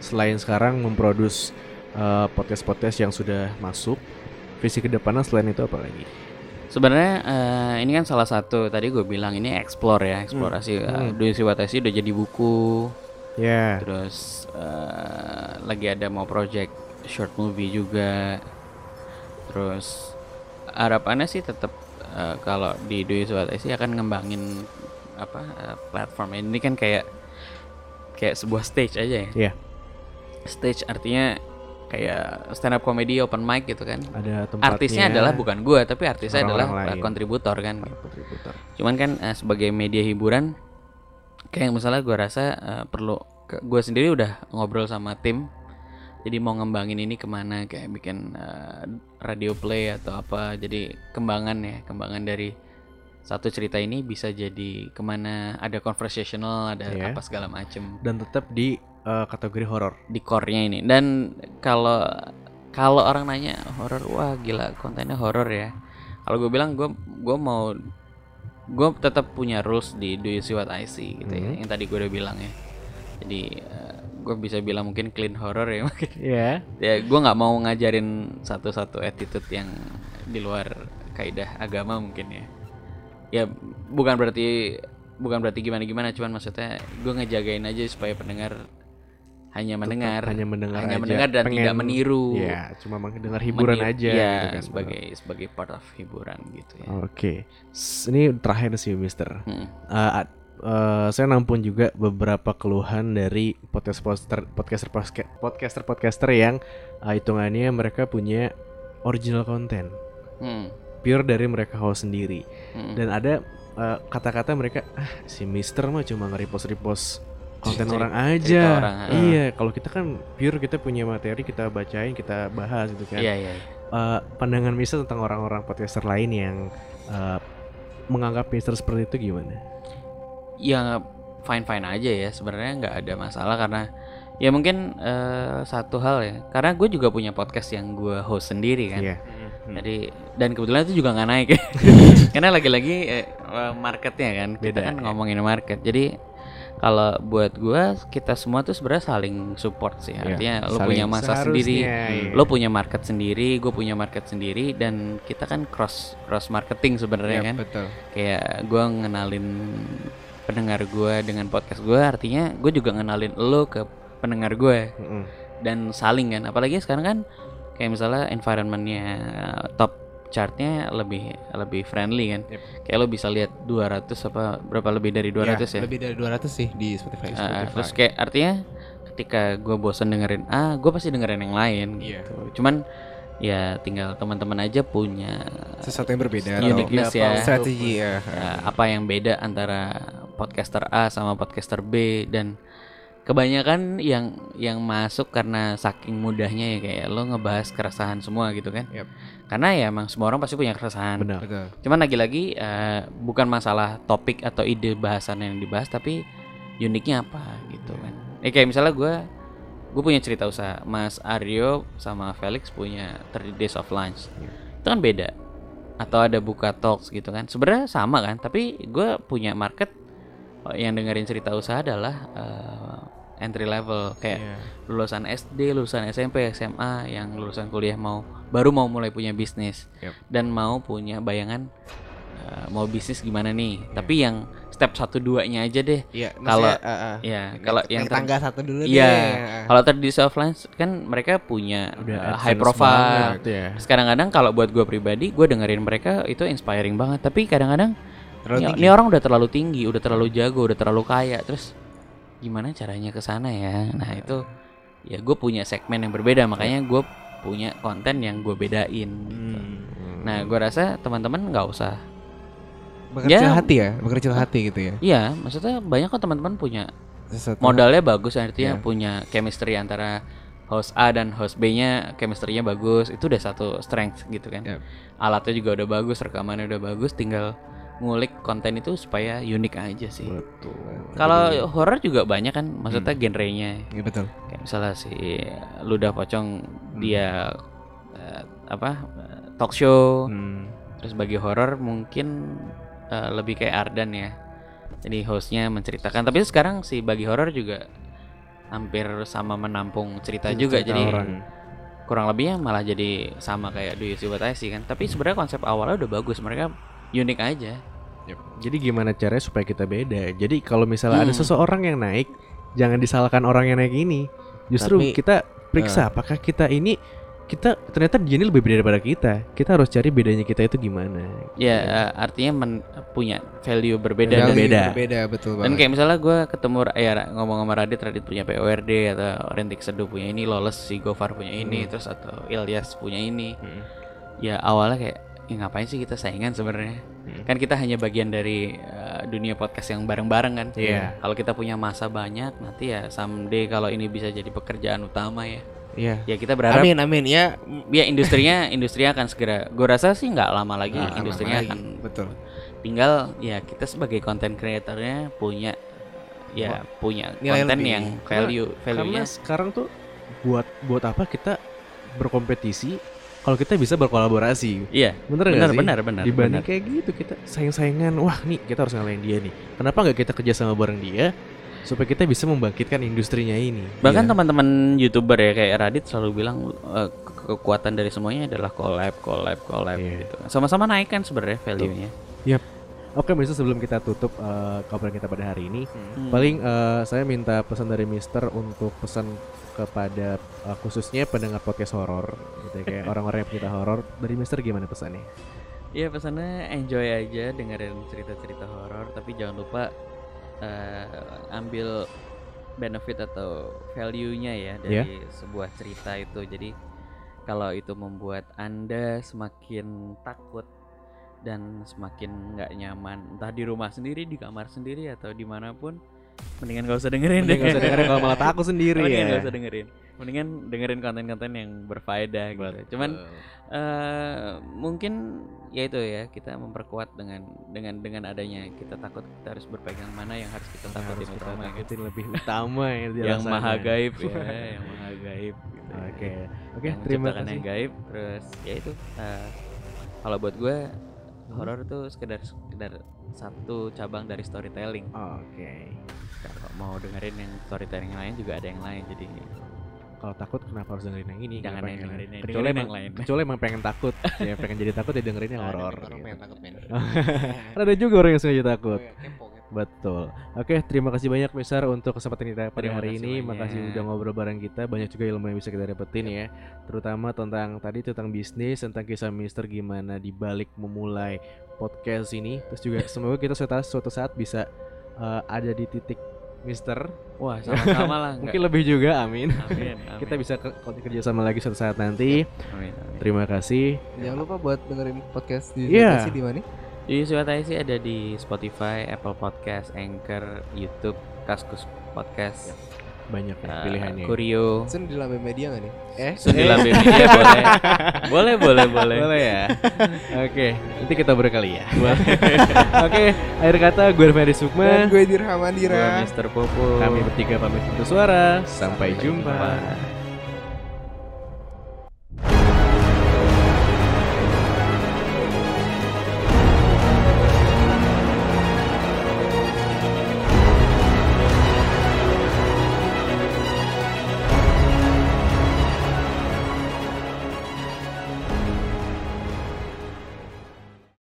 Selain sekarang memproduce eh, podcast-podcast yang sudah masuk, visi ke depannya selain itu apa lagi? Sebenarnya eh, ini kan salah satu tadi gue bilang ini explore ya eksplorasi Hmm. Dwi Siwatasi udah jadi buku Ya. terus eh, lagi ada mau project short movie juga terus harapannya sih tetap eh, kalau di Dwi Siwatasi akan ngembangin apa eh, platform ini kan kayak kayak sebuah stage aja ya. Iya. Stage artinya kayak stand up comedy open mic gitu kan. Ada tempatnya. Artisnya adalah bukan gua tapi artisnya Orang-orang adalah lain. kontributor kan. kontributor. Cuman kan eh, sebagai media hiburan kayak misalnya gua rasa eh, perlu gua sendiri udah ngobrol sama tim jadi mau ngembangin ini ke mana kayak bikin eh, radio play atau apa jadi kembangan ya kembangan dari satu cerita ini bisa jadi ke mana ada conversational ada Iya. apa segala macem Dan tetap di eh, kategori horor. di core-nya ini dan kalau kalau orang nanya horor wah gila kontennya horor ya kalau gue bilang gue gue mau gue tetap punya rules di Do You See What I See gitu ya Mhm. yang tadi gue udah bilang ya jadi gue bisa bilang mungkin clean horror ya mungkin Iya. ya gue nggak mau ngajarin satu-satu attitude yang di luar kaidah agama mungkin ya ya bukan berarti bukan berarti gimana gimana cuman maksudnya gue ngejagain aja supaya pendengar hanya mendengar hanya mendengar hanya aja. mendengar dan Pengen- tidak meniru Iya, cuma mendengar hiburan Meniru- aja ya, gitu kan. sebagai sebagai part of hiburan gitu ya Oke. S- Ini terakhir sih, Mister. Mm. Eh, ad- eh, saya nampun juga beberapa keluhan dari podcast podcaster podcaster podcaster podcaster yang eh, hitungannya mereka punya original content Mm. pure dari mereka host sendiri Mm. dan ada kata-kata mereka ah si Mister mah cuma nge-repost repost konten Ceri- orang cerita aja. orang, ah. iya kalau kita kan pure kita punya materi kita bacain kita bahas gitu kan. Iya iya. Eh, pandangan Mister tentang orang-orang podcaster lain yang eh, menganggap Mister seperti itu gimana? Ya fine fine aja ya. Sebenarnya nggak ada masalah karena ya mungkin eh, satu hal ya. Karena gue juga punya podcast yang gue host sendiri kan. Iya. jadi dan kebetulan itu juga nggak naik. Karena lagi-lagi eh, marketnya kan. Kita Beda, kan ya. ngomongin market. Jadi kalau buat gue kita semua tuh sebenarnya saling support sih Iya, artinya lo saling punya masa sendiri seharusnya, iya. lo punya market sendiri gue punya market sendiri dan kita kan cross cross marketing sebenarnya Iya, kan betul. kayak gue ngenalin pendengar gue dengan podcast gue artinya gue juga ngenalin lo ke pendengar gue Mm-mm. dan saling kan apalagi sekarang kan kayak misalnya environmentnya top chartnya lebih lebih friendly kan Yep. kayak lo bisa lihat 200 apa berapa lebih dari 200 ya, Lebih dari 200 sih di Spotify. Uh, terus kayak artinya ketika gue bosan dengerin ah gue pasti dengerin yang lain Iya. gitu cuman ya tinggal teman-teman aja punya sesuatu yang berbeda Uniqueness ya. strategi ya. Ya, apa yang beda antara podcaster A sama podcaster B dan kebanyakan yang yang masuk karena saking mudahnya ya kayak lo ngebahas keresahan semua gitu kan Yap. Karena ya emang semua orang pasti punya keresahan. Benar. Betul. cuman lagi-lagi eh, bukan masalah topik atau ide bahasan yang dibahas tapi uniknya apa gitu kan. Eh kayak misalnya gue gue punya cerita usaha. Mas Aryo sama Felix punya 30 Days of Lunch. Itu kan beda. Atau ada buka talks gitu kan. Sebenarnya sama kan tapi gue punya market eh, yang dengerin cerita usaha adalah eh, entry level kayak Iya. lulusan SD, lulusan SMP, SMA yang lulusan kuliah mau baru mau mulai punya bisnis Yap. dan mau punya bayangan eh, mau bisnis gimana nih. Tapi yang step satu duanya aja deh. Iya, Kalau- uh, uh, Ya, kalau yang tangga satu dulu Iya. deh. Kalau tadi di offline kan mereka punya Udah AdSense high profile. banget ya. Terus kadang-kadang kalau buat gue pribadi, gue dengerin mereka itu inspiring banget. Tapi kadang-kadang ini orang udah terlalu tinggi, udah terlalu jago, udah terlalu kaya. Terus gimana caranya ke sana ya? Nah itu ya gue punya segmen yang berbeda, makanya gue punya konten yang gue bedain. gitu. Hmm. Nah gue rasa teman-teman nggak usah. Bekerja Ya. hati ya, bekerja hati gitu ya. Iya, maksudnya banyak kok teman-teman punya Sesuatu modalnya bagus, artinya Iya. punya chemistry antara host A dan host B-nya, chemistry-nya bagus. Itu udah satu strength gitu kan. Yap. Alatnya juga udah bagus, rekamannya udah bagus, tinggal ngulik konten itu supaya unik aja sih. Betul. Kalau horror juga banyak kan, maksudnya genrenya. Iya betul. Kayak misalnya si Ludah Pocong dia eh, apa eh, talk show, Hmm. terus bagi horror mungkin eh, lebih kayak Ardan ya. Jadi hostnya menceritakan. Tapi sekarang si bagi horror juga hampir sama menampung cerita, juga. Cerita Jadi orang. kurang lebihnya malah jadi sama kayak Do You See What I See kan. Tapi sebenarnya konsep awalnya udah bagus. Mereka unik aja. Jadi gimana caranya supaya kita beda? Jadi kalau misalnya ada Hmm. seseorang yang naik, jangan disalahkan orang yang naik ini. Justru Tapi, kita periksa apakah kita ini kita ternyata dia ini lebih beda daripada kita. Kita harus cari bedanya kita itu gimana. Ya eh, artinya men- punya value berbeda. Value dan- beda. Berbeda betul banget. Dan kayak misalnya gue ketemu ya ngomong sama Radit, Radit punya PORD atau Rentik Seduh punya ini, Loles si Gofar punya ini, terus atau Ilyas punya ini. Hmm. Ya awalnya kayak ya ngapain sih kita saingan sebenarnya? Hmm. Kan kita hanya bagian dari uh, dunia podcast yang bareng-bareng kan. Iya. Kalau kita punya masa banyak, nanti ya someday kalau ini bisa jadi pekerjaan utama ya. Iya. Ya kita berharap Amin amin ya. ya industrinya industrinya akan segera. Gue rasa sih nggak lama lagi Nah, industrinya lama lagi. akan betul. tinggal ya kita sebagai content creatornya punya ya punya Nilai konten lebih. yang value Karena value-nya sekarang tuh buat buat apa kita berkompetisi kalau kita bisa berkolaborasi. iya Bener benar nggak sih? benar benar Dibanding benar. kayak gitu kita sayang-sayangan. Wah nih kita harus ngalahin dia nih. Kenapa nggak kita kerja sama bareng dia supaya kita bisa membangkitkan industrinya ini. bahkan Iya. teman-teman youtuber ya kayak Radit selalu bilang ke- kekuatan dari semuanya adalah collab collab collab Iya. gitu sama-sama naik kan sebenarnya value-nya Oke, Mister sebelum kita tutup eh, obrolan kita pada hari ini, Hmm. paling eh, saya minta pesan dari Mister untuk pesan kepada eh, khususnya pendengar podcast horor, gitu ya, kayak orang-orang yang pecinta horor. Dari Mister gimana pesannya? Iya pesannya enjoy aja dengerin cerita-cerita horor tapi jangan lupa eh, ambil benefit atau value-nya ya dari sebuah cerita itu. Jadi kalau itu membuat Anda semakin takut dan semakin nggak nyaman entah di rumah sendiri, di kamar sendiri atau di mana pun mendingan gak usah dengerin Mending deh. nggak usah dengerin kalau malah takut sendiri Mendingan ya. nggak usah dengerin. Mendingan dengerin konten-konten yang berfaedah gitu. Cuman eh mungkin ya itu ya kita memperkuat dengan dengan dengan adanya kita takut kita harus berpegang mana yang harus kita takutin harus kita utama gitu. takutin lebih utama ya yang maha gaib ya yang maha gaib gitu. Oke, oke, Yang terima kasih. yang gaib terus ya itu eh, kalau buat gue horor itu sekedar sekedar satu cabang dari storytelling Oke. kalau mau dengerin yang storytelling lain juga ada yang lain jadi Kalau takut kenapa harus dengerin yang ini? Jangan yang dengerin yang- kecuali emang, yang lain. kecuali emang pengen takut, ya pengen jadi takut ya dengerin yang horor. Orang gitu. pengen takut men. Ada juga orang yang sengaja takut. Oh, iya, kepo, kepo. Betul. Oke, terima kasih banyak Mister untuk kesempatan kita pada Terima hari ini. banyak. Makasih udah ngobrol bareng kita. Banyak juga ilmu yang bisa kita dapetin ya. Terutama tentang tadi tentang bisnis, tentang kisah Mister gimana dibalik memulai podcast ini. Terus juga semoga kita suatu, suatu saat bisa eh, ada di titik Mister. wah sama-sama lah Mungkin lebih juga, amin. amin, amin. Kita bisa ke, kerja sama lagi suatu saat nanti. amin, amin. Terima kasih. Jangan lupa buat dengerin podcast di Iya. yeah. di mana? Di Suwatai sih ada di Spotify, Apple Podcast, Anchor, YouTube, Kaskus Podcast, Banyak ya eh, pilihannya. Kurio, Sun di Lambe Media gak nih? Eh? Sundilan Media boleh. boleh, boleh, boleh. Boleh ya. Oke, nanti kita berkali ya. Oke, akhir kata gue Ferry Dan Sukma. gue Dirham Gua Andira. Mr. Popo. Kami bertiga pamit untuk suara. Sampai jumpa. jumpa.